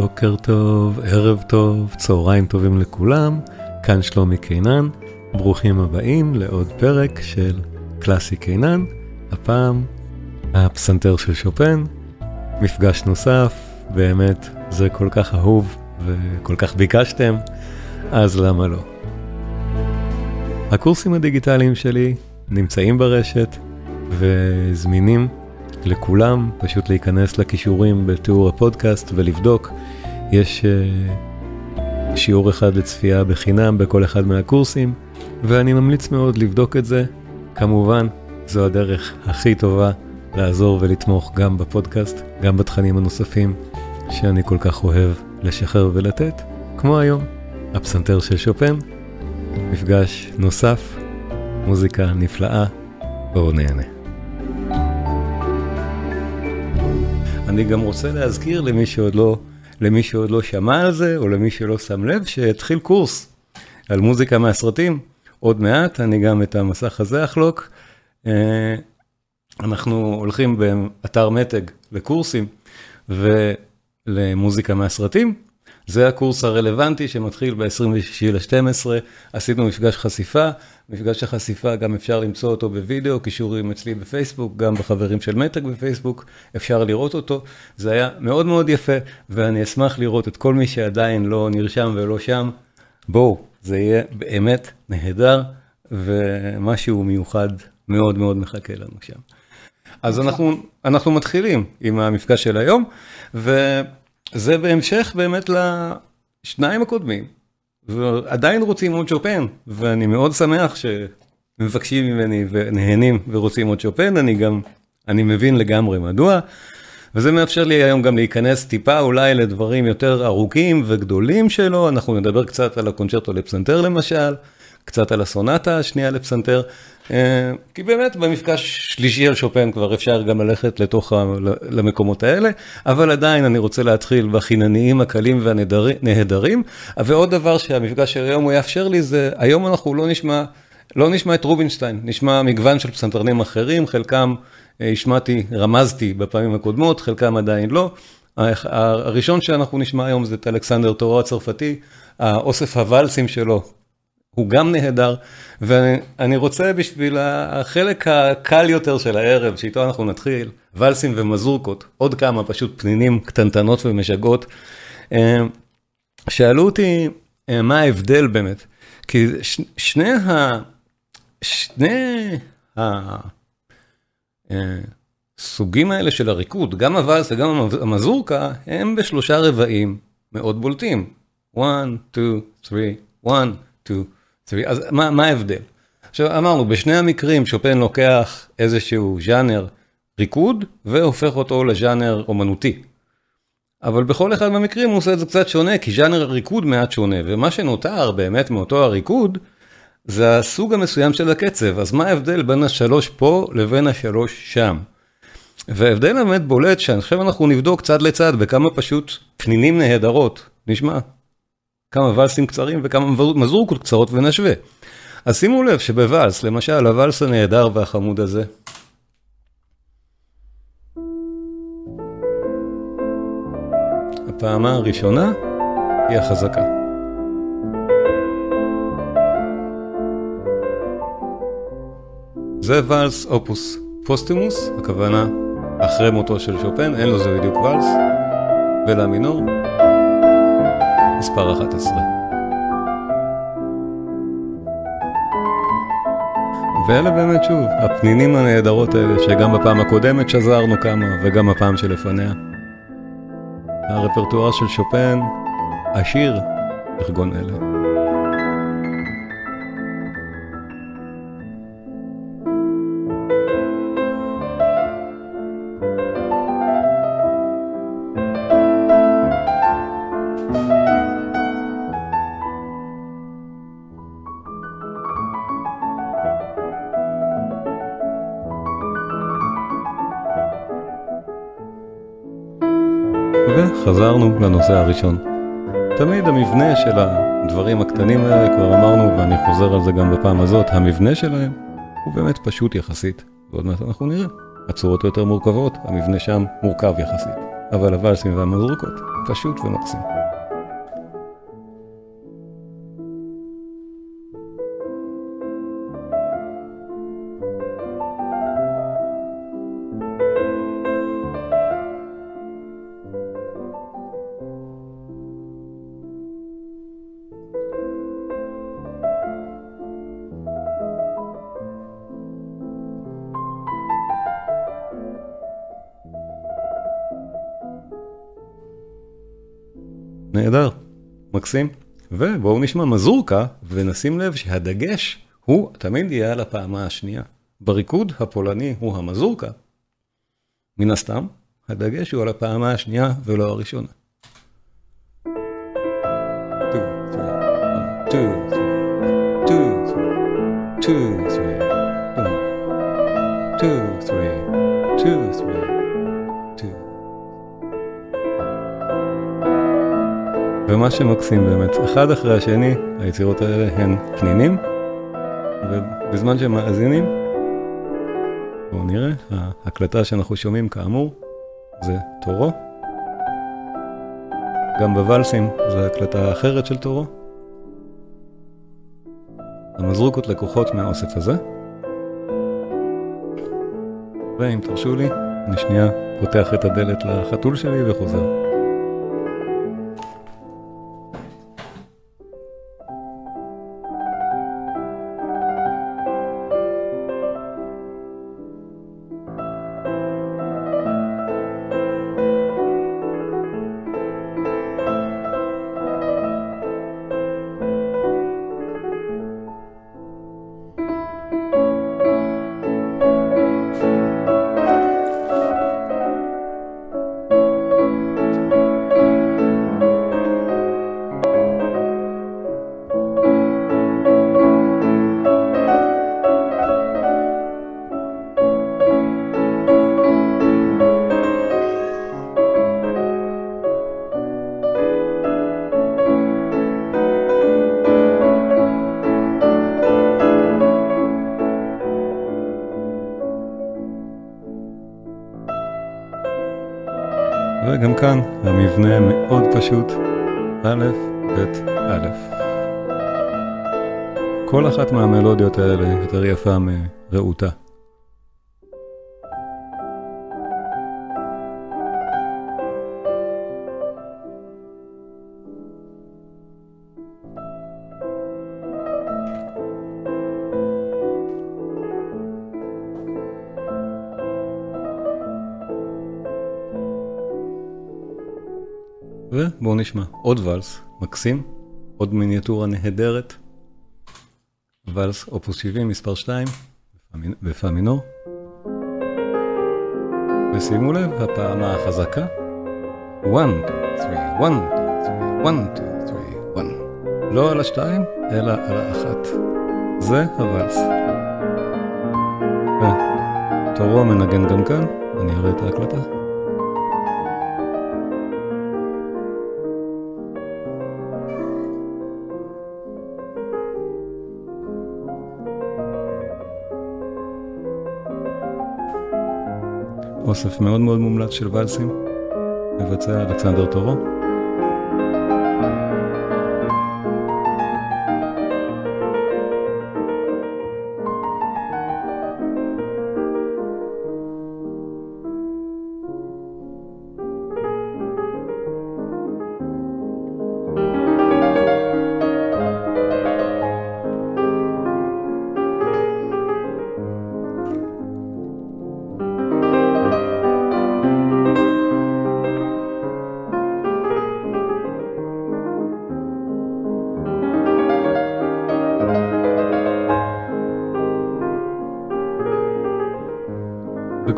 בוקר טוב, ערב טוב, צהריים טובים לכולם, כאן שלומי קינן, ברוכים הבאים לעוד פרק של קלאסי קינן, הפעם הפסנתר של שופן, מפגש נוסף, באמת זה כל כך אהוב וכל כך ביקשתם, אז למה לא? הקורסים הדיגיטליים שלי נמצאים ברשת וזמינים לכולם, פשוט להיכנס לכישורים בתיאור הפודקאסט ולבדוק. יש uh, שיעור אחד לצפייה בחינם בכל אחד מהקורסים, ואני ממליץ מאוד לבדוק את זה. כמובן, זו הדרך הכי טובה לעזור ולתמוך גם בפודקאסט, גם בתכנים הנוספים שאני כל כך אוהב לשחרר ולתת, כמו היום, הפסנתר של שופן, מפגש נוסף, מוזיקה נפלאה, בואו נהנה. אני גם רוצה להזכיר למי שעוד לא, למי שעוד לא שמע על זה, או למי שלא שם לב, שהתחיל קורס על מוזיקה מהסרטים. עוד מעט, אני גם את המסך הזה אחלוק. אה, אנחנו הולכים באתר מתג לקורסים ולמוזיקה מהסרטים. זה הקורס הרלוונטי שמתחיל ב-26 ל-12, עשינו מפגש חשיפה, מפגש החשיפה גם אפשר למצוא אותו בווידאו, קישורים אצלי בפייסבוק, גם בחברים של מתג בפייסבוק, אפשר לראות אותו, זה היה מאוד מאוד יפה, ואני אשמח לראות את כל מי שעדיין לא נרשם ולא שם, בואו, זה יהיה באמת נהדר, ומשהו מיוחד מאוד מאוד מחכה לנו שם. אז אנחנו, אנחנו מתחילים עם המפגש של היום, ו... זה בהמשך באמת לשניים הקודמים, ועדיין רוצים עוד שופן, ואני מאוד שמח שמבקשים ממני ונהנים ורוצים עוד שופן, אני גם, אני מבין לגמרי מדוע, וזה מאפשר לי היום גם להיכנס טיפה אולי לדברים יותר ארוכים וגדולים שלו, אנחנו נדבר קצת על הקונצ'רטו לפסנתר למשל, קצת על הסונטה השנייה לפסנתר, כי באמת במפגש שלישי על שופן כבר אפשר גם ללכת לתוך למקומות האלה, אבל עדיין אני רוצה להתחיל בחינניים הקלים והנהדרים, ועוד דבר שהמפגש של היום הוא יאפשר לי זה, היום אנחנו לא נשמע, לא נשמע את רובינשטיין, נשמע מגוון של פסנתרנים אחרים, חלקם אה, השמעתי, רמזתי בפעמים הקודמות, חלקם עדיין לא. הראשון שאנחנו נשמע היום זה את אלכסנדר טורו הצרפתי, האוסף הוואלסים שלו, הוא גם נהדר, ואני רוצה בשביל החלק הקל יותר של הערב, שאיתו אנחנו נתחיל, ולסים ומזורקות, עוד כמה פשוט פנינים קטנטנות ומשגעות. אה, שאלו אותי אה, מה ההבדל באמת, כי שני ה... שני הסוגים אה, האלה של הריקוד, גם הוואלס וגם המזורקה, הם בשלושה רבעים מאוד בולטים. 1, 2, 3, 1, 2, אז מה, מה ההבדל? עכשיו אמרנו, בשני המקרים שופן לוקח איזשהו ז'אנר ריקוד והופך אותו לז'אנר אומנותי. אבל בכל אחד מהמקרים הוא עושה את זה קצת שונה, כי ז'אנר הריקוד מעט שונה, ומה שנותר באמת מאותו הריקוד, זה הסוג המסוים של הקצב, אז מה ההבדל בין השלוש פה לבין השלוש שם? וההבדל באמת בולט שעכשיו אנחנו נבדוק צד לצד בכמה פשוט פנינים נהדרות, נשמע. כמה ולסים קצרים וכמה מזורקות קצרות ונשווה. אז שימו לב שבוואלס, למשל, הוואלס הנהדר והחמוד הזה. הפעמה הראשונה היא החזקה. זה ואלס אופוס פוסטימוס, הכוונה אחרי מותו של שופן, אין לו זה בדיוק ואלס, ולה מינור. מספר 11. ואלה באמת שוב, הפנינים הנהדרות האלה, שגם בפעם הקודמת שזרנו כמה, וגם הפעם שלפניה. הרפרטואר של שופן עשיר בכגון אלה. לנושא הראשון. תמיד המבנה של הדברים הקטנים האלה, כבר אמרנו ואני חוזר על זה גם בפעם הזאת, המבנה שלהם הוא באמת פשוט יחסית, ועוד מעט אנחנו נראה. הצורות יותר מורכבות, המבנה שם מורכב יחסית. אבל הוואלסים והמזרוקות פשוט ומקסים. נהדר, מקסים. ובואו נשמע מזורקה ונשים לב שהדגש הוא תמיד יהיה על הפעמה השנייה. בריקוד הפולני הוא המזורקה. מן הסתם, הדגש הוא על הפעמה השנייה ולא הראשונה. שמקסים באמת, אחד אחרי השני, היצירות האלה הן פנינים, ובזמן שהם מאזינים, בואו נראה, ההקלטה שאנחנו שומעים כאמור, זה תורו. גם בוואלסים זו הקלטה אחרת של תורו. המזרוקות לקוחות מהאוסף הזה. ואם תרשו לי, אני שנייה פותח את הדלת לחתול שלי וחוזר. כאן המבנה מאוד פשוט, א', ב', א'. כל אחת מהמלודיות האלה יותר יפה מרעותה. ובואו נשמע עוד ואלס מקסים, עוד מיניאטורה נהדרת. ואלס אופוס 70 מספר 2 בפא מינור. ושימו לב, הפעמה החזקה. 1, 2, 3, 1, 2, 3, 1. לא על השתיים, אלא על האחת. זה הוואלס. תורו מנגן גם כאן, אני אראה את ההקלטה. אוסף מאוד מאוד מומלץ של ואלסים, מבצע אלכסנדר טורו.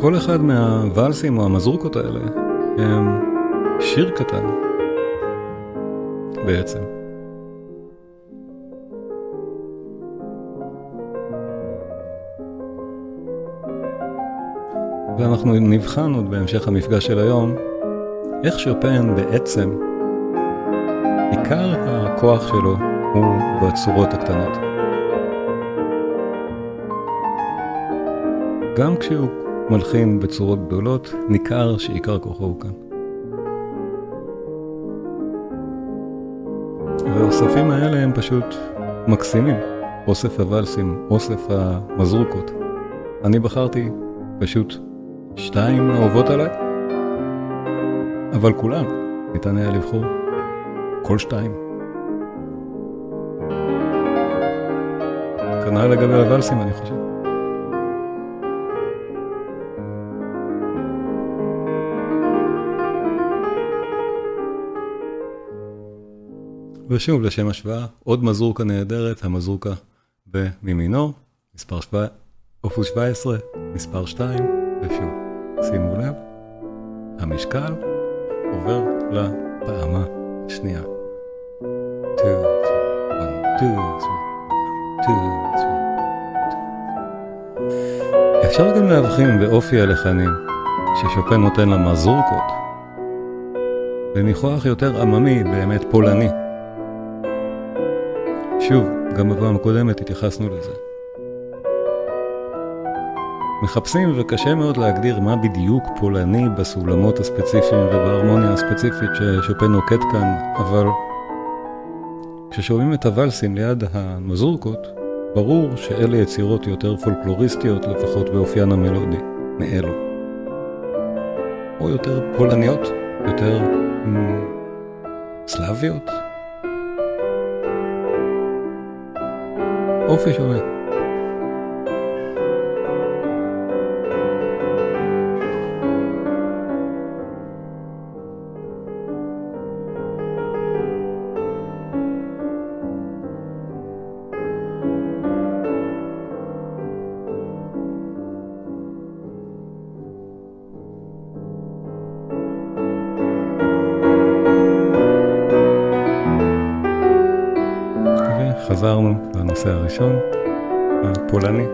וכל אחד מהוואלסים או המזרוקות האלה הם שיר קטן, בעצם. ואנחנו נבחן עוד בהמשך המפגש של היום, איך שופן בעצם, עיקר הכוח שלו הוא בצורות הקטנות. גם כשהוא מלחין בצורות גדולות, ניכר שעיקר כוחו הוא כאן. והאוספים האלה הם פשוט מקסימים. אוסף הוואלסים, אוסף המזרוקות. אני בחרתי פשוט שתיים אהובות עליי, אבל כולן ניתן היה לבחור כל שתיים. כנראה לגבי הוואלסים, אני חושב. ושוב, לשם השוואה, עוד מזרוקה נהדרת, המזרוקה במינור, מספר 7, אופוס 17, מספר 2, ושוב, שימו לב, המשקל עובר לפעמה השנייה. 2, 3, 1, 2, 3, אפשר גם להבחין באופי הלחנים ששופן נותן למזורקות בניחוח יותר עממי, באמת פולני. שוב, גם בפעם הקודמת התייחסנו לזה. מחפשים וקשה מאוד להגדיר מה בדיוק פולני בסולמות הספציפיים ובהרמוניה הספציפית ששופן נוקט כאן, אבל כששומעים את הוואלסים ליד המזורקות, ברור שאלה יצירות יותר פולקלוריסטיות, לפחות באופיין המלודי, מאלו. או יותר פולניות, יותר סלאביות. אופי שונה. חזרנו לנושא הראשון, הפולני.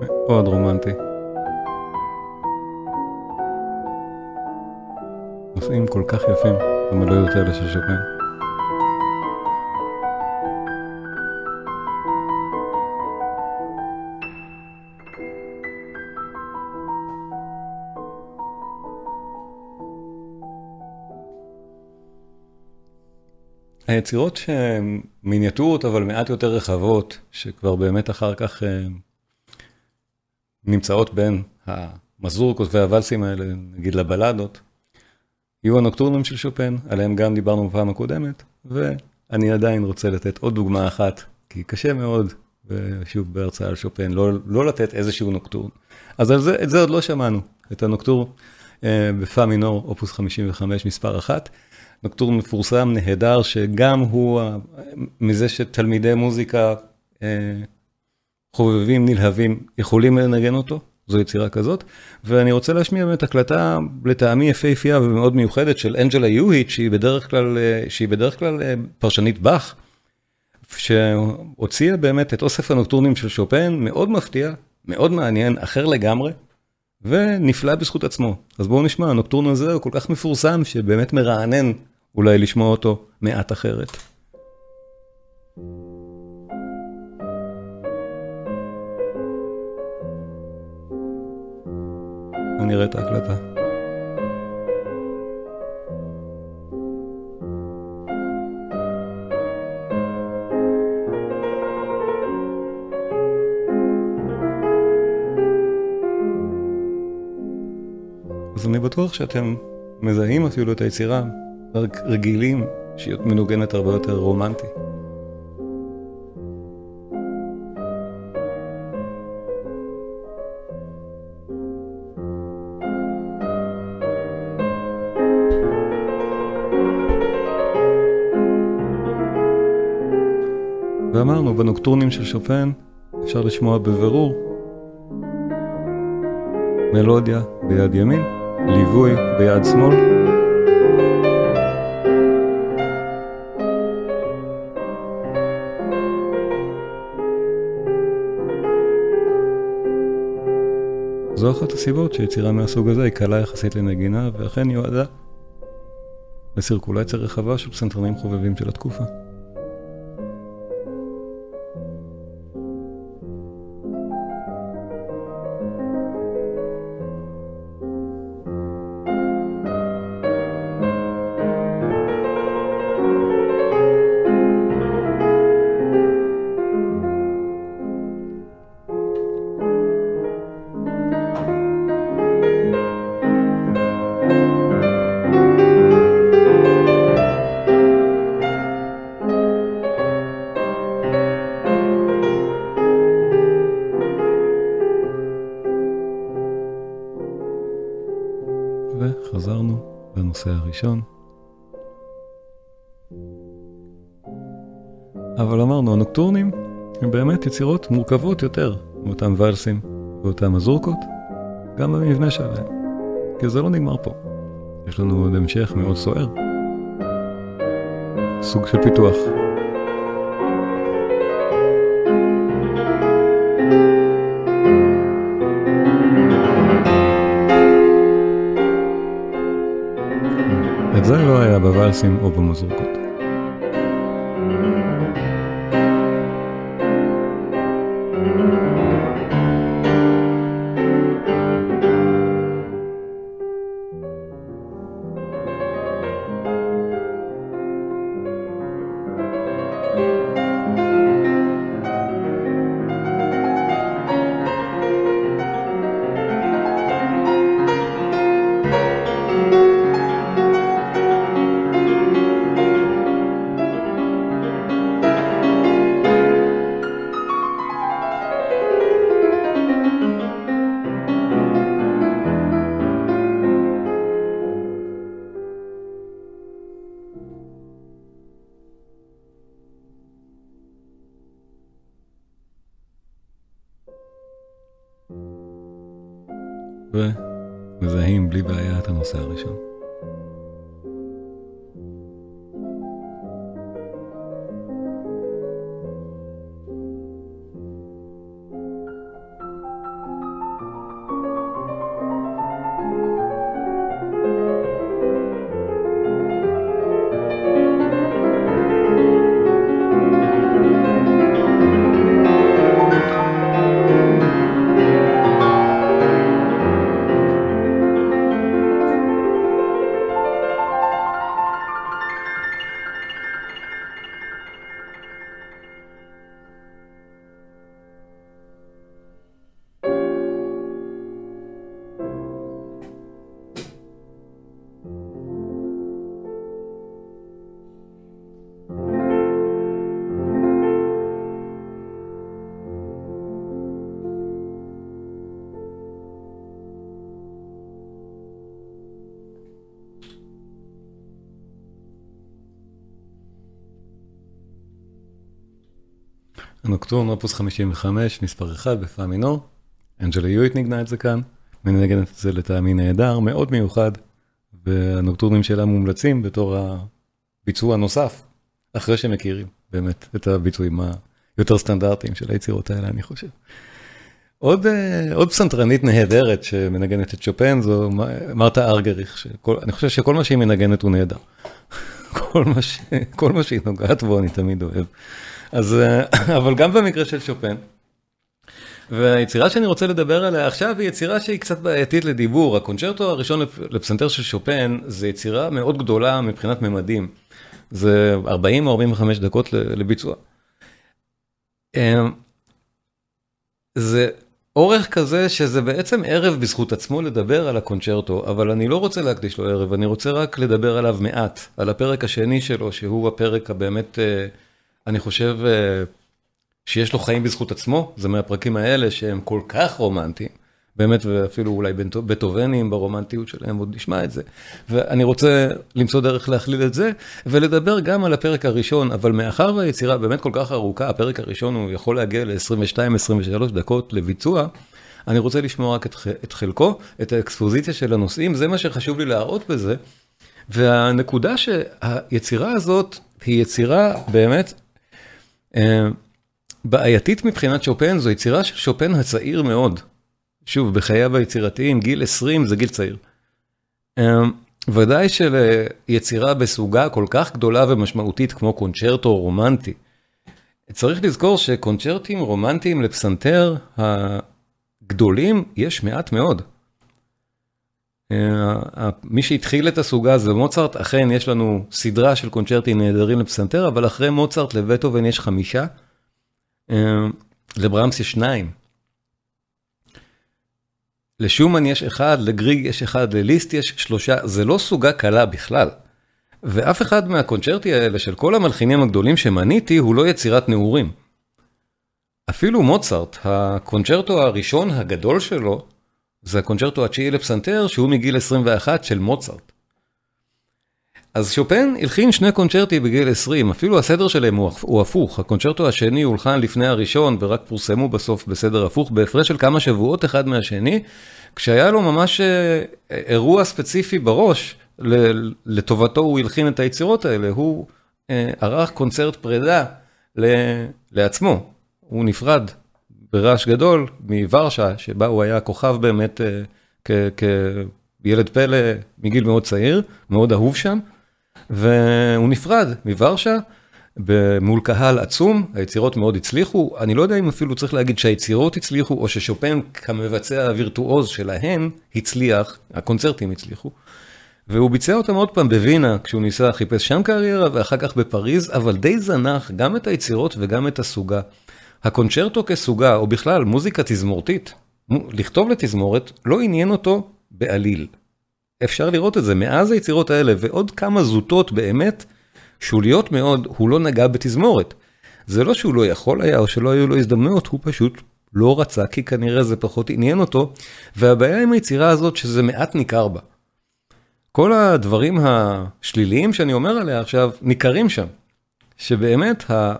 מאוד רומנטי. נושאים כל כך יפים במלואיות האלה של שופן. היצירות שהן מיניאטורות אבל מעט יותר רחבות, שכבר באמת אחר כך אה, נמצאות בין המזורקות והוואלסים האלה, נגיד לבלדות, יהיו הנוקטורנים של שופן, עליהם גם דיברנו בפעם הקודמת, ואני עדיין רוצה לתת עוד דוגמה אחת, כי קשה מאוד, ושוב בהרצאה על שופן, לא, לא לתת איזשהו נוקטורן. אז על זה, את זה עוד לא שמענו, את הנוקטור אה, בפא מינור, אופוס 55, מספר 1. נוקטורן מפורסם, נהדר, שגם הוא, מזה שתלמידי מוזיקה אה, חובבים, נלהבים, יכולים לנגן אותו, זו יצירה כזאת. ואני רוצה להשמיע באמת הקלטה לטעמי יפהפייה ומאוד מיוחדת של אנג'לה יוהיט, שהיא בדרך כלל, אה, שהיא בדרך כלל אה, פרשנית באך, שהוציאה באמת את אוסף הנוקטורנים של שופן, מאוד מפתיע, מאוד מעניין, אחר לגמרי. ונפלא בזכות עצמו. אז בואו נשמע, הנוקטורן הזה הוא כל כך מפורסם, שבאמת מרענן אולי לשמוע אותו מעט אחרת. אני אראה את ההקלטה. בטוח שאתם מזהים אפילו את היצירה, רק רגילים שהיא מנוגנת הרבה יותר רומנטי. ואמרנו, בנוקטורנים של שופן אפשר לשמוע בבירור מלודיה ביד ימין. ליווי ביד שמאל. זו אחת הסיבות שיצירה מהסוג הזה היא קלה יחסית לנגינה, ואכן יועדה לסירקולציה רחבה של פסנתרנים חובבים של התקופה. וחזרנו לנושא הראשון. אבל אמרנו, הנוקטורנים הם באמת יצירות מורכבות יותר מאותם ואלסים ואותם מזורקות, גם במבנה שלהם, כי זה לא נגמר פה. יש לנו עוד המשך מאוד סוער. סוג של פיתוח. היה בוואלסים או הנוקטורן אופוס 55, מספר 1 בפעה מינור. אנג'לה יואיט ניגנה את זה כאן, מנגנת את זה לטעמי נהדר, מאוד מיוחד, והנוקטורנים שלה מומלצים בתור הביצוע הנוסף, אחרי שמכירים באמת את הביצועים היותר סטנדרטיים של היצירות האלה, אני חושב. עוד, עוד פסנתרנית נהדרת שמנגנת את שופן זו מרתה ארגריך, שכל, אני חושב שכל מה שהיא מנגנת הוא נהדר. כל מה, ש, כל מה שהיא נוגעת בו אני תמיד אוהב. אז, אה, אבל גם במקרה של שופן. והיצירה שאני רוצה לדבר עליה עכשיו היא יצירה שהיא קצת בעייתית לדיבור. הקונצ'רטו הראשון לפסנתר של שופן זה יצירה מאוד גדולה מבחינת ממדים. זה 40 או 45 דקות לביצוע. אה, זה אורך כזה שזה בעצם ערב בזכות עצמו לדבר על הקונצ'רטו, אבל אני לא רוצה להקדיש לו ערב, אני רוצה רק לדבר עליו מעט, על הפרק השני שלו, שהוא הפרק הבאמת... Uh, אני חושב אה, שיש לו חיים בזכות עצמו, זה מהפרקים האלה שהם כל כך רומנטיים, באמת, ואפילו אולי בטובנים ברומנטיות שלהם, עוד נשמע את זה. ואני רוצה למצוא דרך להכליל את זה, ולדבר גם על הפרק הראשון, אבל מאחר והיצירה באמת כל כך ארוכה, הפרק הראשון הוא יכול להגיע ל-22-23 דקות לביצוע, אני רוצה לשמוע רק את, את חלקו, את האקספוזיציה של הנושאים, זה מה שחשוב לי להראות בזה. והנקודה שהיצירה הזאת היא יצירה באמת בעייתית מבחינת שופן, זו יצירה של שופן הצעיר מאוד. שוב, בחייו היצירתיים, גיל 20 זה גיל צעיר. אה, ודאי שליצירה בסוגה כל כך גדולה ומשמעותית כמו קונצ'רטו רומנטי, צריך לזכור שקונצ'רטים רומנטיים לפסנתר הגדולים יש מעט מאוד. אה, מי שהתחיל את הסוגה זה מוצרט, אכן יש לנו סדרה של קונצ'רטים נהדרים לפסנתר, אבל אחרי מוצרט לבטהובן יש חמישה, אה, לברמס יש שניים. לשומן יש אחד, לגריג יש אחד, לליסט יש שלושה, זה לא סוגה קלה בכלל. ואף אחד מהקונצ'רטי האלה של כל המלחינים הגדולים שמניתי הוא לא יצירת נעורים. אפילו מוצרט, הקונצ'רטו הראשון הגדול שלו, זה הקונצ'רטו התשיעי לפסנתר, שהוא מגיל 21 של מוצרט. אז שופן הלחין שני קונצ'רטי בגיל 20, אפילו הסדר שלהם הוא הפוך, הקונצ'רטו השני הולחן לפני הראשון ורק פורסמו בסוף בסדר הפוך, בהפרש של כמה שבועות אחד מהשני, כשהיה לו ממש אה, אירוע ספציפי בראש, לטובתו הוא הלחין את היצירות האלה, הוא אה, ערך קונצרט פרידה לעצמו, הוא נפרד ברעש גדול מוורשה, שבה הוא היה כוכב באמת אה, כילד פלא מגיל מאוד צעיר, מאוד אהוב שם. והוא נפרד מוורשה מול קהל עצום, היצירות מאוד הצליחו, אני לא יודע אם אפילו צריך להגיד שהיצירות הצליחו, או ששופן כמבצע הווירטואוז שלהן הצליח, הקונצרטים הצליחו. והוא ביצע אותם עוד פעם בווינה, כשהוא ניסה, חיפש שם קריירה, ואחר כך בפריז, אבל די זנח גם את היצירות וגם את הסוגה. הקונצ'רטו כסוגה, או בכלל מוזיקה תזמורתית, לכתוב לתזמורת, לא עניין אותו בעליל. אפשר לראות את זה, מאז היצירות האלה ועוד כמה זוטות באמת, שוליות מאוד, הוא לא נגע בתזמורת. זה לא שהוא לא יכול היה או שלא היו לו הזדמנויות, הוא פשוט לא רצה כי כנראה זה פחות עניין אותו, והבעיה עם היצירה הזאת שזה מעט ניכר בה. כל הדברים השליליים שאני אומר עליה עכשיו ניכרים שם, שבאמת ה,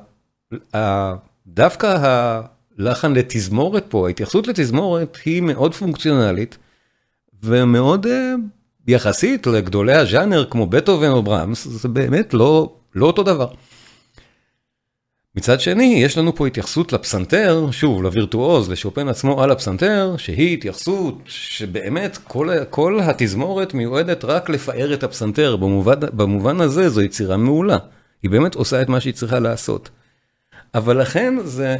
ה, דווקא הלחן לתזמורת פה, ההתייחסות לתזמורת היא מאוד פונקציונלית ומאוד אה, יחסית לגדולי הז'אנר כמו בטהובן או ברמס, זה באמת לא, לא אותו דבר. מצד שני, יש לנו פה התייחסות לפסנתר, שוב, לווירטואוז, לשופן עצמו על הפסנתר, שהיא התייחסות שבאמת כל, כל התזמורת מיועדת רק לפאר את הפסנתר, במובן, במובן הזה זו יצירה מעולה, היא באמת עושה את מה שהיא צריכה לעשות. אבל לכן זה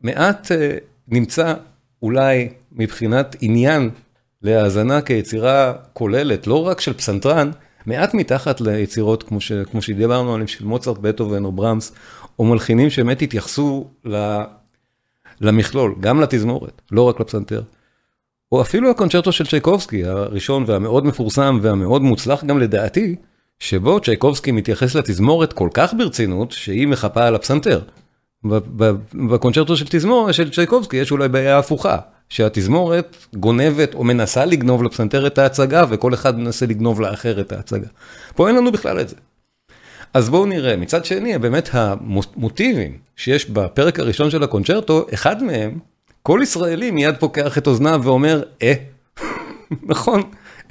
מעט אה, נמצא אולי מבחינת עניין להאזנה כיצירה כוללת, לא רק של פסנתרן, מעט מתחת ליצירות כמו, ש, כמו שדיברנו עליהן של מוצרט, בטהובן או ברמס, או מלחינים שבאמת התייחסו למכלול, גם לתזמורת, לא רק לפסנתר. או אפילו הקונצ'רטו של צ'ייקובסקי, הראשון והמאוד מפורסם והמאוד מוצלח גם לדעתי, שבו צ'ייקובסקי מתייחס לתזמורת כל כך ברצינות, שהיא מחפה על הפסנתר. בקונצ'רטו של תזמורת, של צ'ייקובסקי, יש אולי בעיה הפוכה. שהתזמורת גונבת או מנסה לגנוב לפסנתר את ההצגה, וכל אחד מנסה לגנוב לאחר את ההצגה. פה אין לנו בכלל את זה. אז בואו נראה, מצד שני, באמת המוטיבים שיש בפרק הראשון של הקונצ'רטו, אחד מהם, כל ישראלי מיד פוקח את אוזניו ואומר, אה, נכון,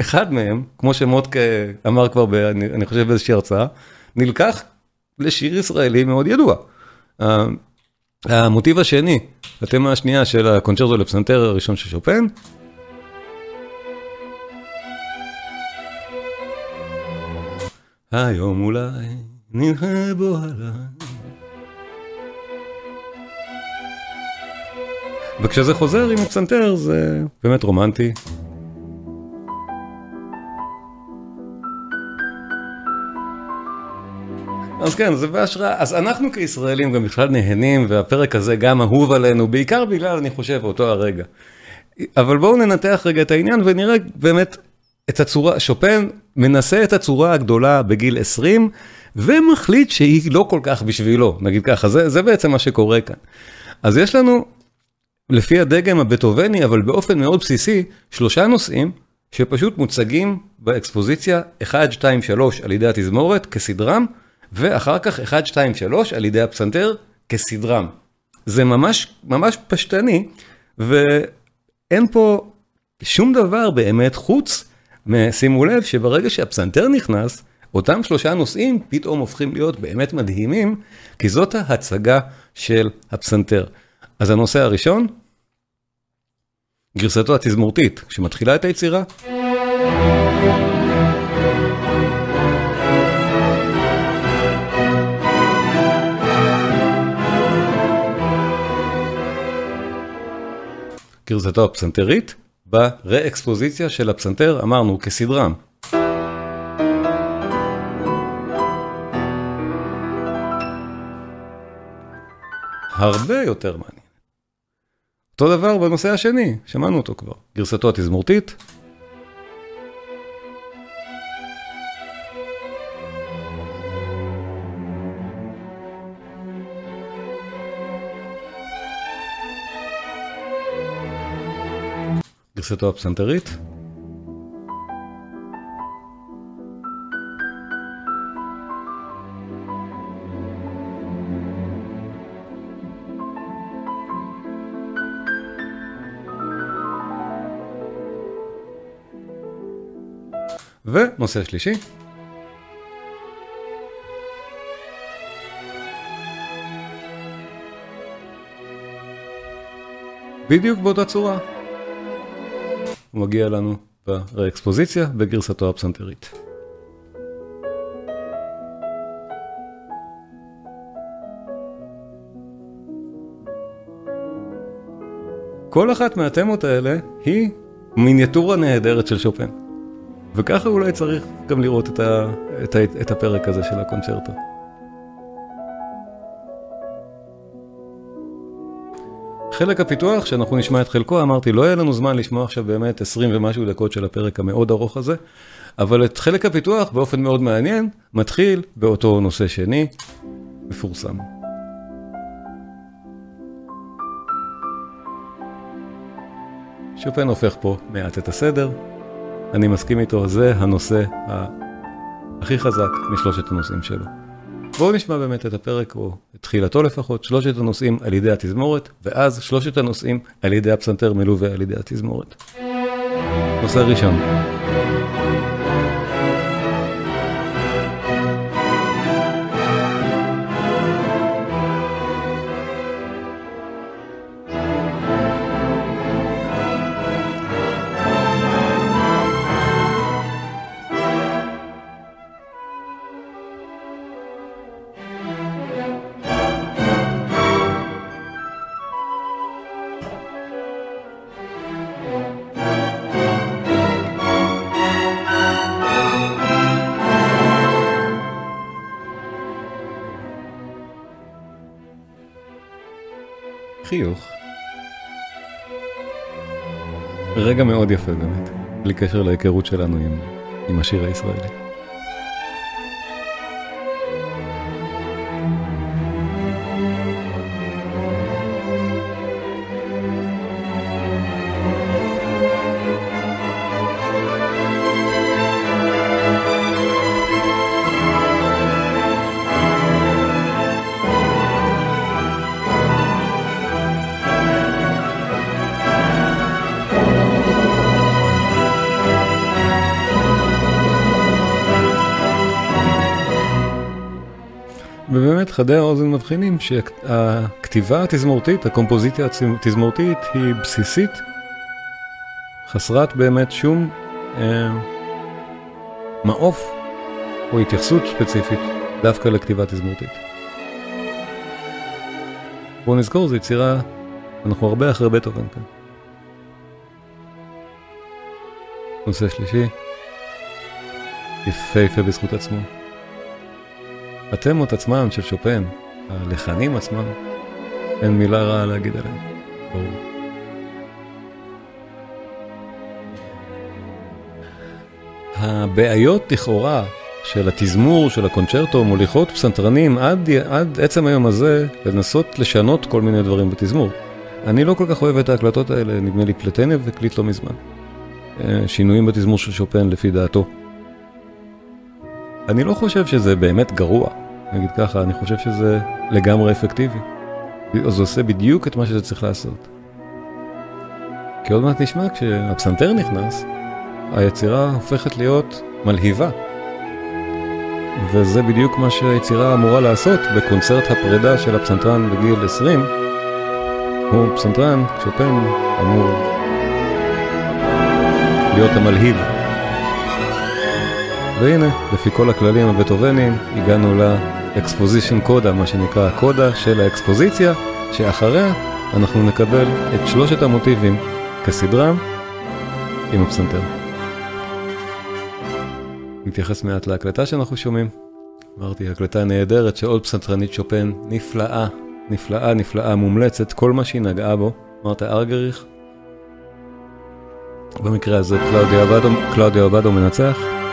אחד מהם, כמו שמוטקה אמר כבר, ב, אני, אני חושב באיזושהי הרצאה, נלקח לשיר ישראלי מאוד ידוע. המוטיב השני, התמה השנייה של הקונצ'רטו לפסנתר הראשון של שופן. היום אולי נראה בו עליי. וכשזה חוזר עם הפסנתר זה באמת רומנטי. אז כן, זה בהשראה, אז אנחנו כישראלים גם בכלל נהנים, והפרק הזה גם אהוב עלינו, בעיקר בגלל, אני חושב, אותו הרגע. אבל בואו ננתח רגע את העניין ונראה באמת את הצורה, שופן מנסה את הצורה הגדולה בגיל 20, ומחליט שהיא לא כל כך בשבילו, נגיד ככה, זה, זה בעצם מה שקורה כאן. אז יש לנו, לפי הדגם הבטהובני, אבל באופן מאוד בסיסי, שלושה נושאים שפשוט מוצגים באקספוזיציה 1, 2, 3 על ידי התזמורת כסדרם, ואחר כך 1, 2, 3 על ידי הפסנתר כסדרם. זה ממש ממש פשטני, ואין פה שום דבר באמת חוץ משימו לב שברגע שהפסנתר נכנס, אותם שלושה נושאים פתאום הופכים להיות באמת מדהימים, כי זאת ההצגה של הפסנתר. אז הנושא הראשון, גרסתו התזמורתית, שמתחילה את היצירה. גרסתו הפסנתרית, ברה-אקספוזיציה של הפסנתר, אמרנו, כסדרם. הרבה יותר מעניין. אותו דבר בנושא השני, שמענו אותו כבר, גרסתו התזמורתית. בגרסתו הפסנתרית. ונושא שלישי. בדיוק באותה צורה. הוא מגיע לנו באקספוזיציה בגרסתו הפסנתרית. כל אחת מהתמות האלה היא מיניאטורה נהדרת של שופן. וככה אולי צריך גם לראות את, ה, את, ה, את הפרק הזה של הקונצ'רטו. חלק הפיתוח, שאנחנו נשמע את חלקו, אמרתי, לא יהיה לנו זמן לשמוע עכשיו באמת 20 ומשהו דקות של הפרק המאוד ארוך הזה, אבל את חלק הפיתוח, באופן מאוד מעניין, מתחיל באותו נושא שני, מפורסם. שופן הופך פה מעט את הסדר, אני מסכים איתו, זה הנושא הכי חזק משלושת הנושאים שלו. בואו נשמע באמת את הפרק, או את תחילתו לפחות, שלושת הנושאים על ידי התזמורת, ואז שלושת הנושאים על ידי הפסנתר מלווה על ידי התזמורת. נושא ראשון. חיוך. רגע מאוד יפה באמת, בלי קשר להיכרות שלנו עם, עם השיר הישראלי. חדי האוזן מבחינים שהכתיבה התזמורתית, הקומפוזיציה התזמורתית היא בסיסית, חסרת באמת שום אה, מעוף או התייחסות ספציפית דווקא לכתיבה תזמורתית. בואו נזכור, זו יצירה, אנחנו הרבה אחרי בטהובן כאן. נושא שלישי, יפהפה בזכות עצמו. התמות עצמם של שופן, הלחנים עצמם, אין מילה רעה להגיד עליהם. ברור. הבעיות לכאורה של התזמור, של הקונצ'רטו, מוליכות פסנתרנים עד, עד עצם היום הזה לנסות לשנות כל מיני דברים בתזמור. אני לא כל כך אוהב את ההקלטות האלה, נדמה לי פלטנב וקליט לא מזמן. אה, שינויים בתזמור של שופן לפי דעתו. אני לא חושב שזה באמת גרוע, נגיד ככה, אני חושב שזה לגמרי אפקטיבי. זה עושה בדיוק את מה שזה צריך לעשות. כי עוד מעט נשמע, כשהפסנתר נכנס, היצירה הופכת להיות מלהיבה. וזה בדיוק מה שהיצירה אמורה לעשות בקונצרט הפרידה של הפסנתרן בגיל 20. הוא פסנתרן, שופן, אמור להיות המלהיב. והנה, לפי כל הכללים הבטהובניים, הגענו לאקספוזישן קודה, מה שנקרא הקודה של האקספוזיציה, שאחריה אנחנו נקבל את שלושת המוטיבים כסדרם עם הפסנתר. נתייחס מעט להקלטה שאנחנו שומעים. אמרתי, הקלטה נהדרת של עוד פסנתרנית שופן, נפלאה, נפלאה, נפלאה, מומלצת, כל מה שהיא נגעה בו. אמרת ארגריך? במקרה הזה קלאודיו אבדו מנצח.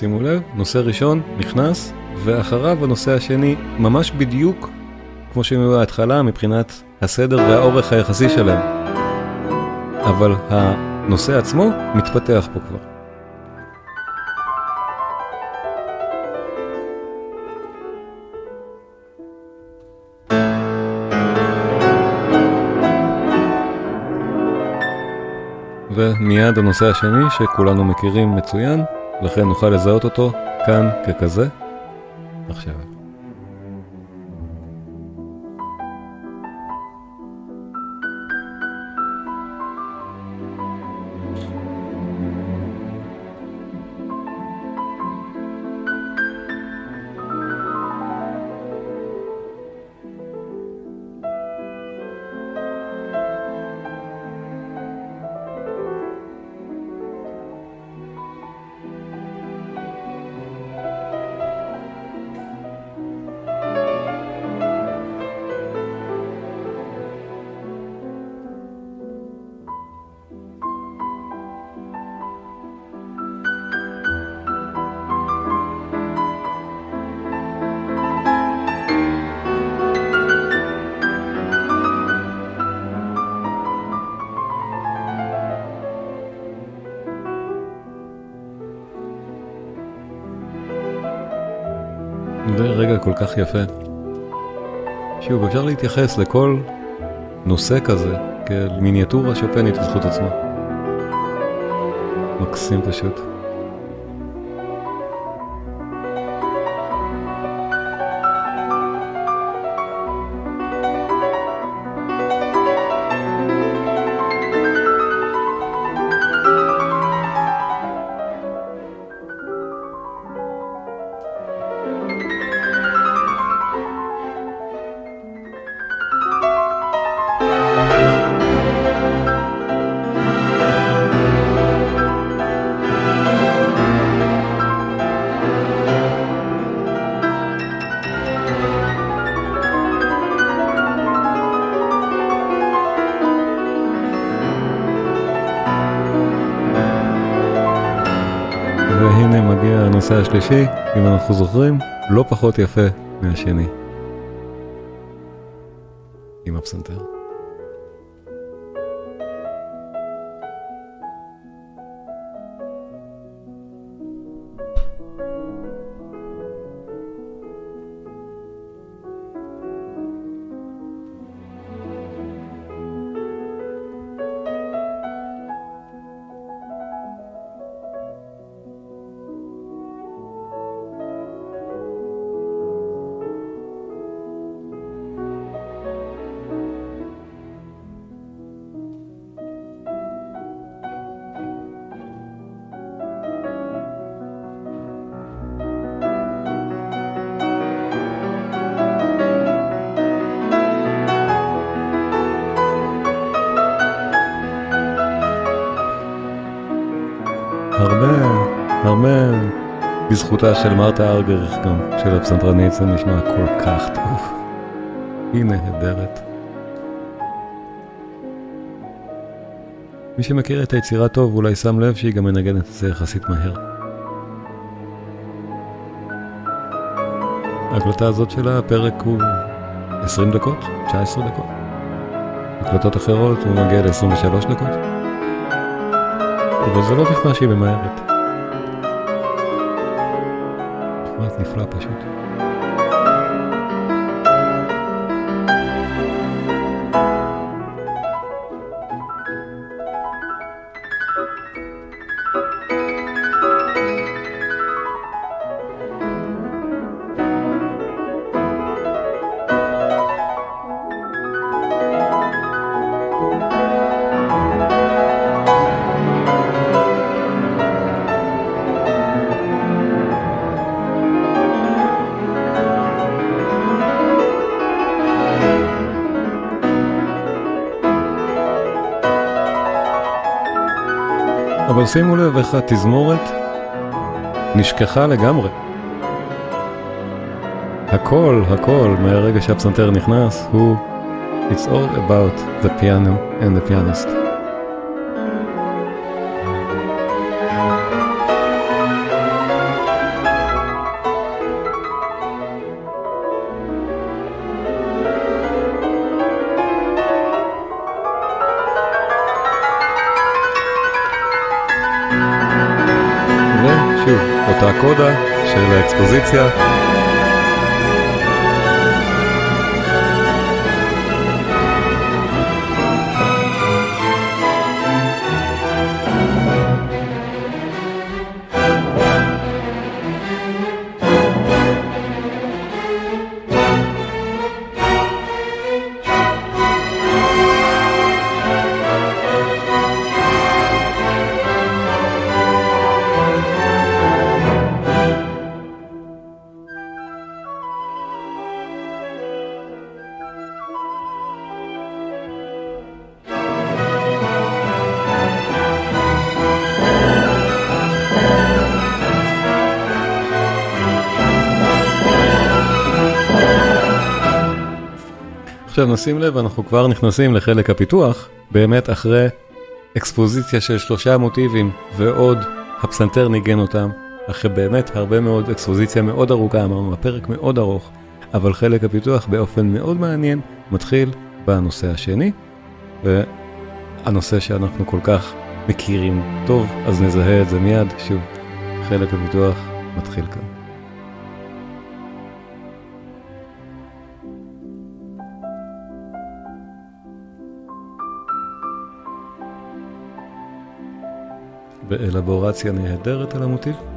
שימו לב, נושא ראשון נכנס, ואחריו הנושא השני ממש בדיוק כמו שהם היו בהתחלה מבחינת הסדר והאורך היחסי שלהם. אבל הנושא עצמו מתפתח פה כבר. ומיד הנושא השני שכולנו מכירים מצוין, לכן נוכל לזהות אותו כאן ככזה. עכשיו. כך יפה. שוב, אפשר להתייחס לכל נושא כזה כאל מיניאטורה שופנית בזכות עצמה. מקסים פשוט. השלישי, אם אנחנו זוכרים, לא פחות יפה מהשני. עם הפסנתר. בזכותה של מרתה ארגריך גם, של הפסנתרנית, זה נשמע כל כך טוב. היא נהדרת. מי שמכיר את היצירה טוב אולי שם לב שהיא גם מנגנת את זה יחסית מהר. ההקלטה הזאת שלה, הפרק הוא 20 דקות, 19 דקות. הקלטות אחרות הוא מגיע ל-23 דקות. אבל זה לא נשמע שהיא ממהרת. נשמעת נפלא פשוט. שימו לב איך התזמורת נשכחה לגמרי. הכל, הכל, מהרגע שהפסנתר נכנס, הוא It's all about the piano and the pianist. אותה קודה של האקספוזיציה. עכשיו נשים לב, אנחנו כבר נכנסים לחלק הפיתוח, באמת אחרי אקספוזיציה של שלושה מוטיבים ועוד הפסנתר ניגן אותם, אחרי באמת הרבה מאוד אקספוזיציה מאוד ארוכה, אמרנו הפרק מאוד ארוך, אבל חלק הפיתוח באופן מאוד מעניין מתחיל בנושא השני, והנושא שאנחנו כל כך מכירים טוב, אז נזהה את זה מיד, שוב, חלק הפיתוח מתחיל כאן. באלבורציה נהדרת על המוטיב.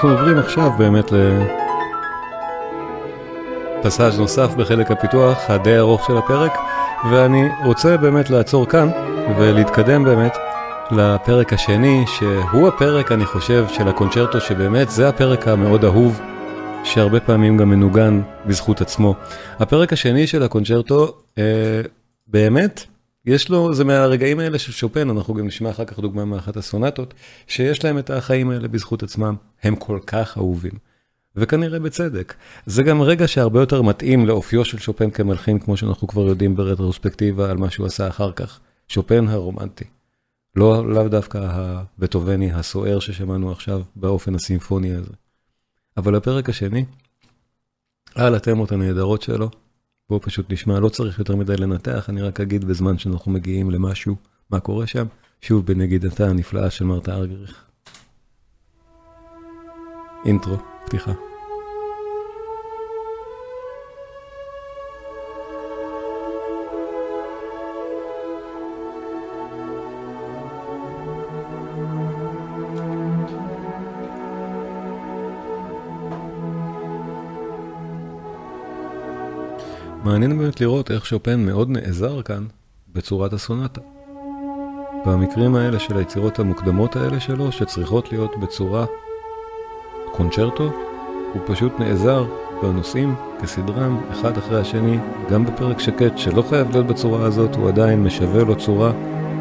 ואנחנו עוברים עכשיו באמת לפסאז' נוסף בחלק הפיתוח הדי ארוך של הפרק, ואני רוצה באמת לעצור כאן ולהתקדם באמת לפרק השני, שהוא הפרק, אני חושב, של הקונצ'רטו, שבאמת זה הפרק המאוד אהוב, שהרבה פעמים גם מנוגן בזכות עצמו. הפרק השני של הקונצ'רטו, אה, באמת, יש לו, זה מהרגעים האלה של שופן, אנחנו גם נשמע אחר כך דוגמה מאחת הסונטות, שיש להם את החיים האלה בזכות עצמם, הם כל כך אהובים. וכנראה בצדק. זה גם רגע שהרבה יותר מתאים לאופיו של שופן כמלחין, כמו שאנחנו כבר יודעים ברטרוספקטיבה על מה שהוא עשה אחר כך. שופן הרומנטי. לא לאו דווקא הבטובני הסוער ששמענו עכשיו באופן הסימפוני הזה. אבל הפרק השני, על התמות הנהדרות שלו, בואו פשוט נשמע, לא צריך יותר מדי לנתח, אני רק אגיד בזמן שאנחנו מגיעים למשהו, מה קורה שם, שוב בנגידתה הנפלאה של מרתה ארגריך. אינטרו, פתיחה. מעניין באמת לראות איך שופן מאוד נעזר כאן בצורת הסונטה. במקרים האלה של היצירות המוקדמות האלה שלו, שצריכות להיות בצורה קונצ'רטו, הוא פשוט נעזר בנושאים כסדרם, אחד אחרי השני, גם בפרק שקט שלא חייב להיות בצורה הזאת, הוא עדיין משווה לו צורה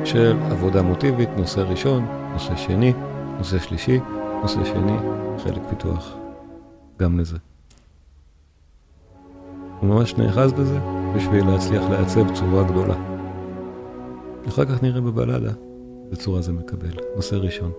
של עבודה מוטיבית, נושא ראשון, נושא שני, נושא שלישי, נושא שני, חלק פיתוח. גם לזה. הוא ממש נאחז בזה בשביל להצליח לעצב צורה גדולה. אחר כך נראה בבלדה בצורה זה מקבל. נושא ראשון.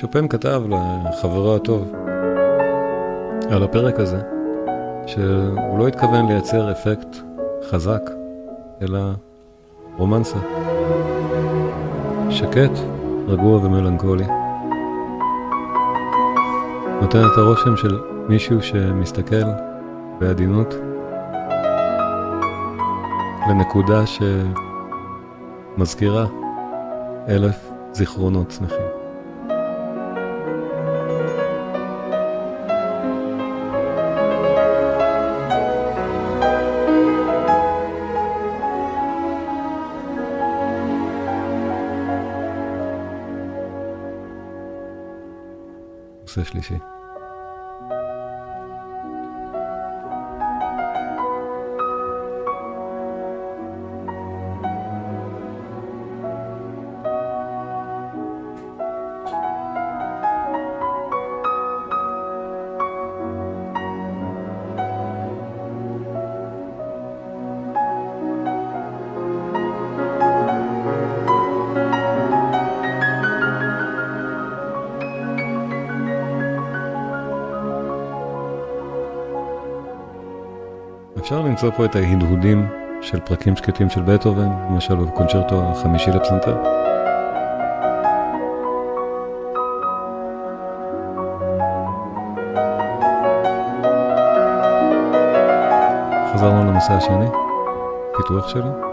שופן כתב לחברו הטוב על הפרק הזה, שהוא לא התכוון לייצר אפקט חזק, אלא רומנסה, שקט, רגוע ומלנכולי. נותן את הרושם של מישהו שמסתכל בעדינות לנקודה שמזכירה אלף זיכרונות שמחים. נושא למצוא פה את ההדהודים של פרקים שקטים של בטהובן, למשל בקונצ'רטו החמישי לפסנתר. חזרנו לנושא השני, פיתוח שלו.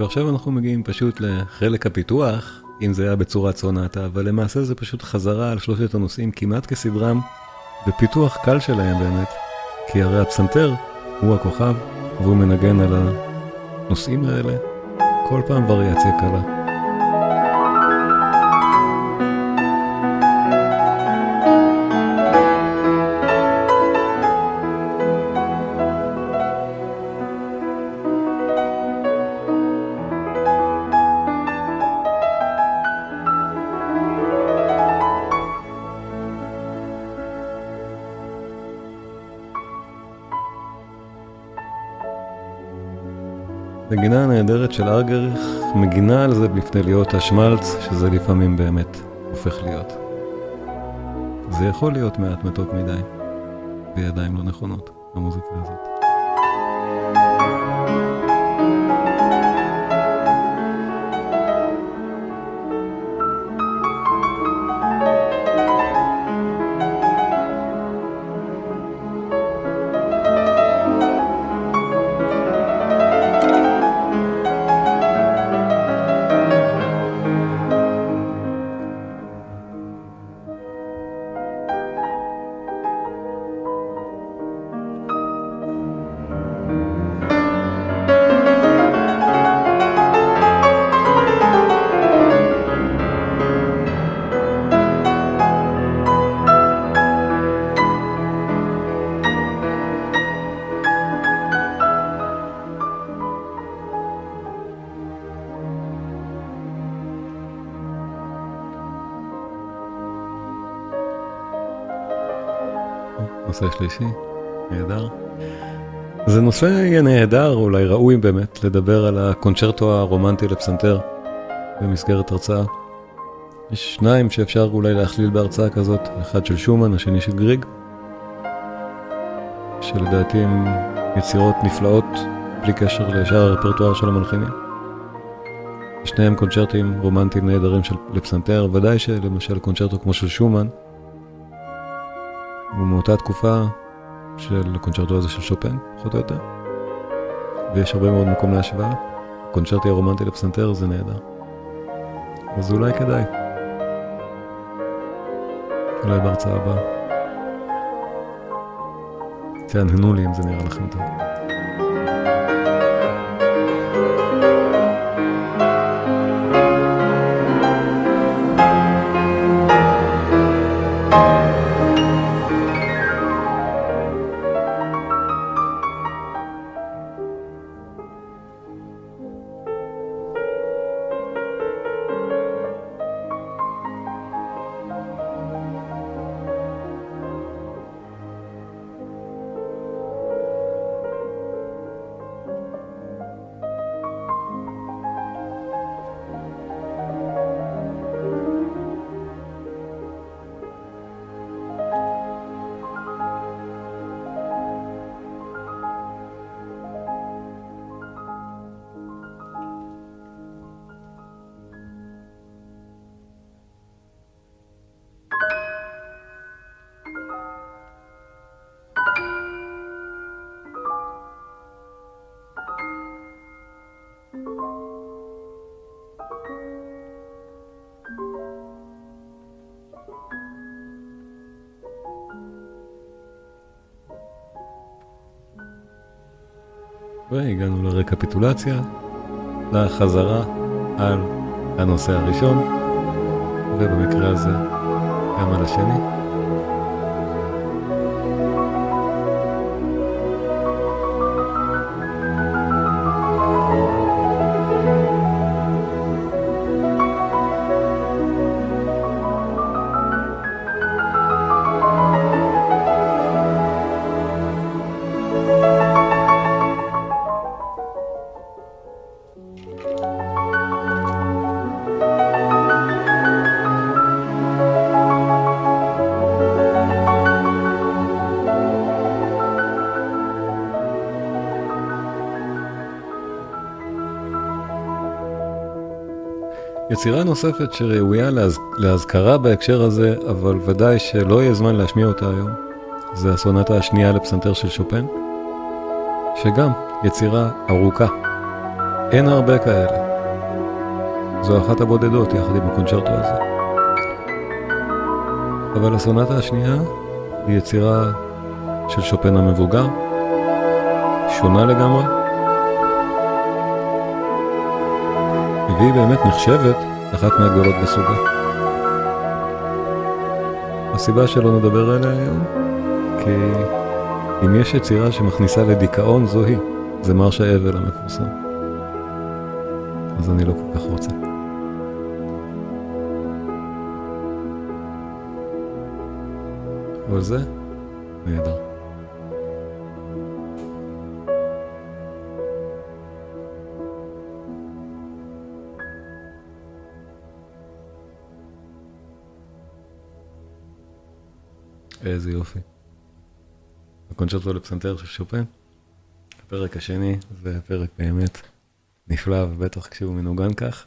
ועכשיו אנחנו מגיעים פשוט לחלק הפיתוח, אם זה היה בצורת סונטה, אבל למעשה זה פשוט חזרה על שלושת הנושאים כמעט כסדרם, ופיתוח קל שלהם באמת, כי הרי הפסנתר הוא הכוכב, והוא מנגן על הנושאים האלה כל פעם וריאציה קלה. נגינה נהדרת של ארגריך מגינה על זה לפני להיות השמלץ, שזה לפעמים באמת הופך להיות. זה יכול להיות מעט מתוק מדי, בידיים לא נכונות, המוזיקה הזאת. נושא שלישי, נהדר. זה נושא נהדר, אולי ראוי באמת, לדבר על הקונצ'רטו הרומנטי לפסנתר במסגרת הרצאה. יש שניים שאפשר אולי להכליל בהרצאה כזאת, אחד של שומן, השני של גריג, שלדעתי הם יצירות נפלאות בלי קשר לשאר הרפרטואר של המלחינים. שניהם קונצ'רטים רומנטיים נהדרים של לפסנתר, ודאי שלמשל קונצ'רטו כמו של שומן, מאותה תקופה של הקונצ'רטו הזה של שופן, פחות או יותר. ויש הרבה מאוד מקום להשוואה. קונצ'רטי הרומנטי לפסנתר זה נהדר. אז אולי כדאי. אולי בהרצאה הבאה. תהנהנו לי אם זה נראה לכם טוב. והגענו לרקפיטולציה, לחזרה על הנושא הראשון, ובמקרה הזה גם על השני. יצירה נוספת שראויה להז... להזכרה בהקשר הזה, אבל ודאי שלא יהיה זמן להשמיע אותה היום, זה הסונטה השנייה לפסנתר של שופן, שגם יצירה ארוכה. אין הרבה כאלה. זו אחת הבודדות יחד עם הקונצ'רטו הזה. אבל הסונטה השנייה היא יצירה של שופן המבוגר, שונה לגמרי. והיא באמת נחשבת אחת מהגדולות בסוגה. הסיבה שלא נדבר עליה היום, כי אם יש יצירה שמכניסה לדיכאון זו היא, זה מרש האבל המפורסם. אז אני לא כל כך רוצה. אבל זה נהדר. איזה יופי. הקונצ'רטו לפסנתר של שופן. הפרק השני זה פרק באמת נפלא, ובטח כשהוא מנוגן כך.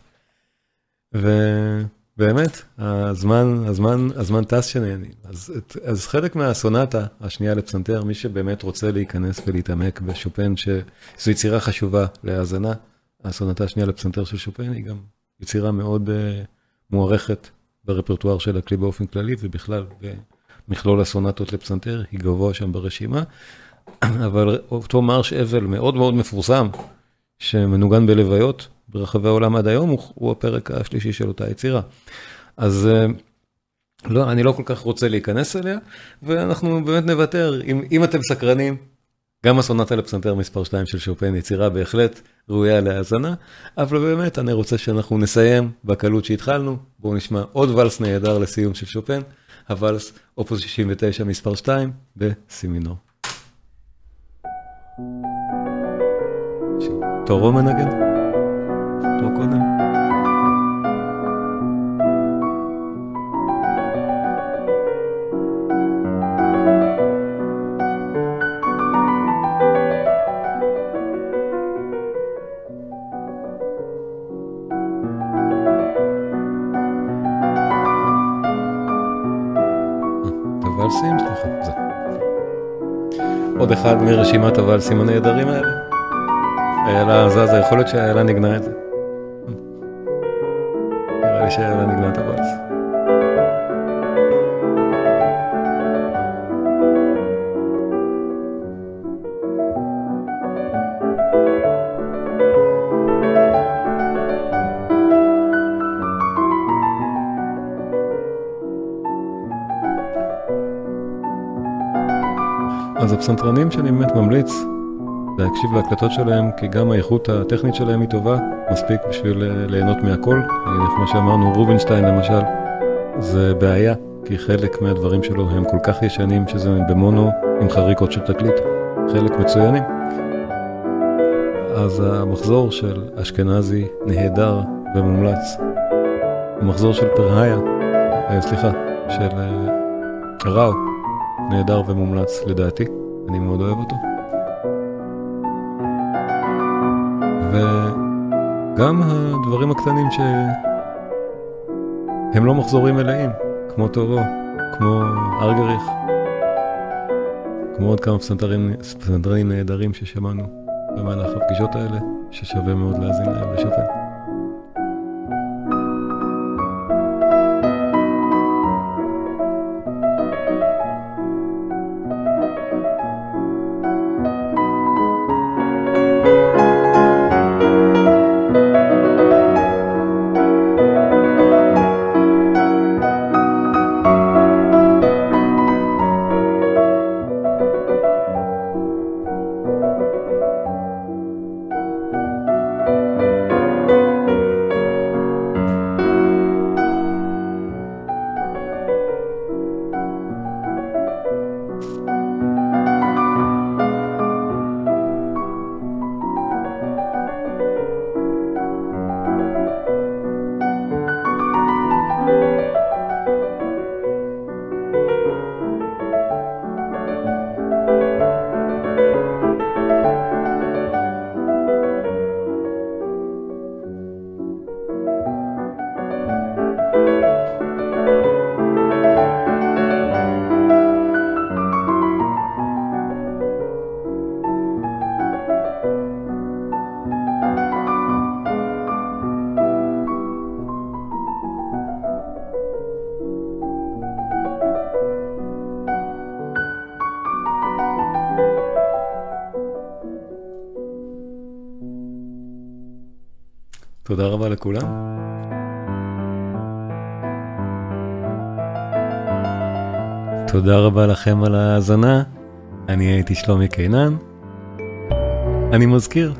ובאמת, הזמן, הזמן, הזמן טס שנהנים. אז, אז חלק מהסונטה השנייה לפסנתר, מי שבאמת רוצה להיכנס ולהתעמק בשופן, שזו יצירה חשובה להאזנה, הסונטה השנייה לפסנתר של שופן היא גם יצירה מאוד uh, מוערכת ברפרטואר של הכלי באופן כללי, ובכלל מכלול הסונטות לפסנתר, היא גבוה שם ברשימה, אבל אותו מרש אבל מאוד מאוד מפורסם, שמנוגן בלוויות ברחבי העולם עד היום, הוא, הוא הפרק השלישי של אותה יצירה. אז אה, לא, אני לא כל כך רוצה להיכנס אליה, ואנחנו באמת נוותר, אם, אם אתם סקרנים, גם הסונטה לפסנתר מספר 2 של שופן יצירה בהחלט ראויה להאזנה, אבל באמת אני רוצה שאנחנו נסיים בקלות שהתחלנו, בואו נשמע עוד ואלס נהדר לסיום של שופן. הוואלס אופוס 69 מספר 2 בסימינור. תורו מנגן, כמו קודם. עוד אחד מרשימת הוואלסים הנהדרים האלה. איילה זזה, יכול להיות שאיילה נגנה את זה. נראה לי שאיילה נגנה את הוואלס. אז הפסנתרנים שאני באמת ממליץ להקשיב להקלטות שלהם, כי גם האיכות הטכנית שלהם היא טובה, מספיק בשביל אה, ליהנות מהכל. כמו שאמרנו, רובינשטיין למשל, זה בעיה, כי חלק מהדברים שלו הם כל כך ישנים שזה במונו עם חריקות של תקליט, חלק מצוינים. אז המחזור של אשכנזי נהדר ומומלץ. המחזור של פרהיה, אה, סליחה, של אה, ראו. נהדר ומומלץ לדעתי, אני מאוד אוהב אותו. וגם הדברים הקטנים שהם לא מחזורים מלאים, כמו טורו, כמו ארגריך, כמו עוד כמה פסנתרנים נהדרים ששמענו במהלך הפגישות האלה, ששווה מאוד להאזין להם לשופט. תודה רבה לכולם. תודה רבה לכם על ההאזנה, אני הייתי שלומי קינן. אני מזכיר,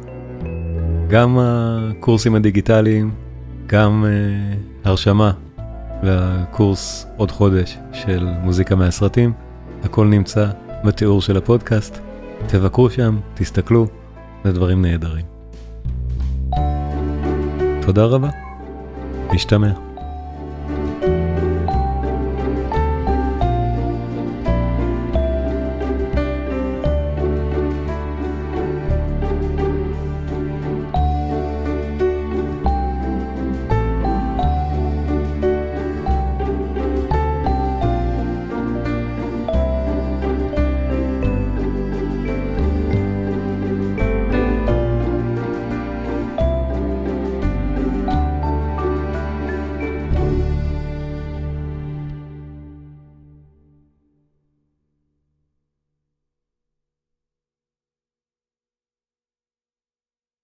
גם הקורסים הדיגיטליים, גם uh, הרשמה לקורס עוד חודש של מוזיקה מהסרטים, הכל נמצא בתיאור של הפודקאסט. תבקרו שם, תסתכלו, זה דברים נהדרים. תודה רבה, משתמע.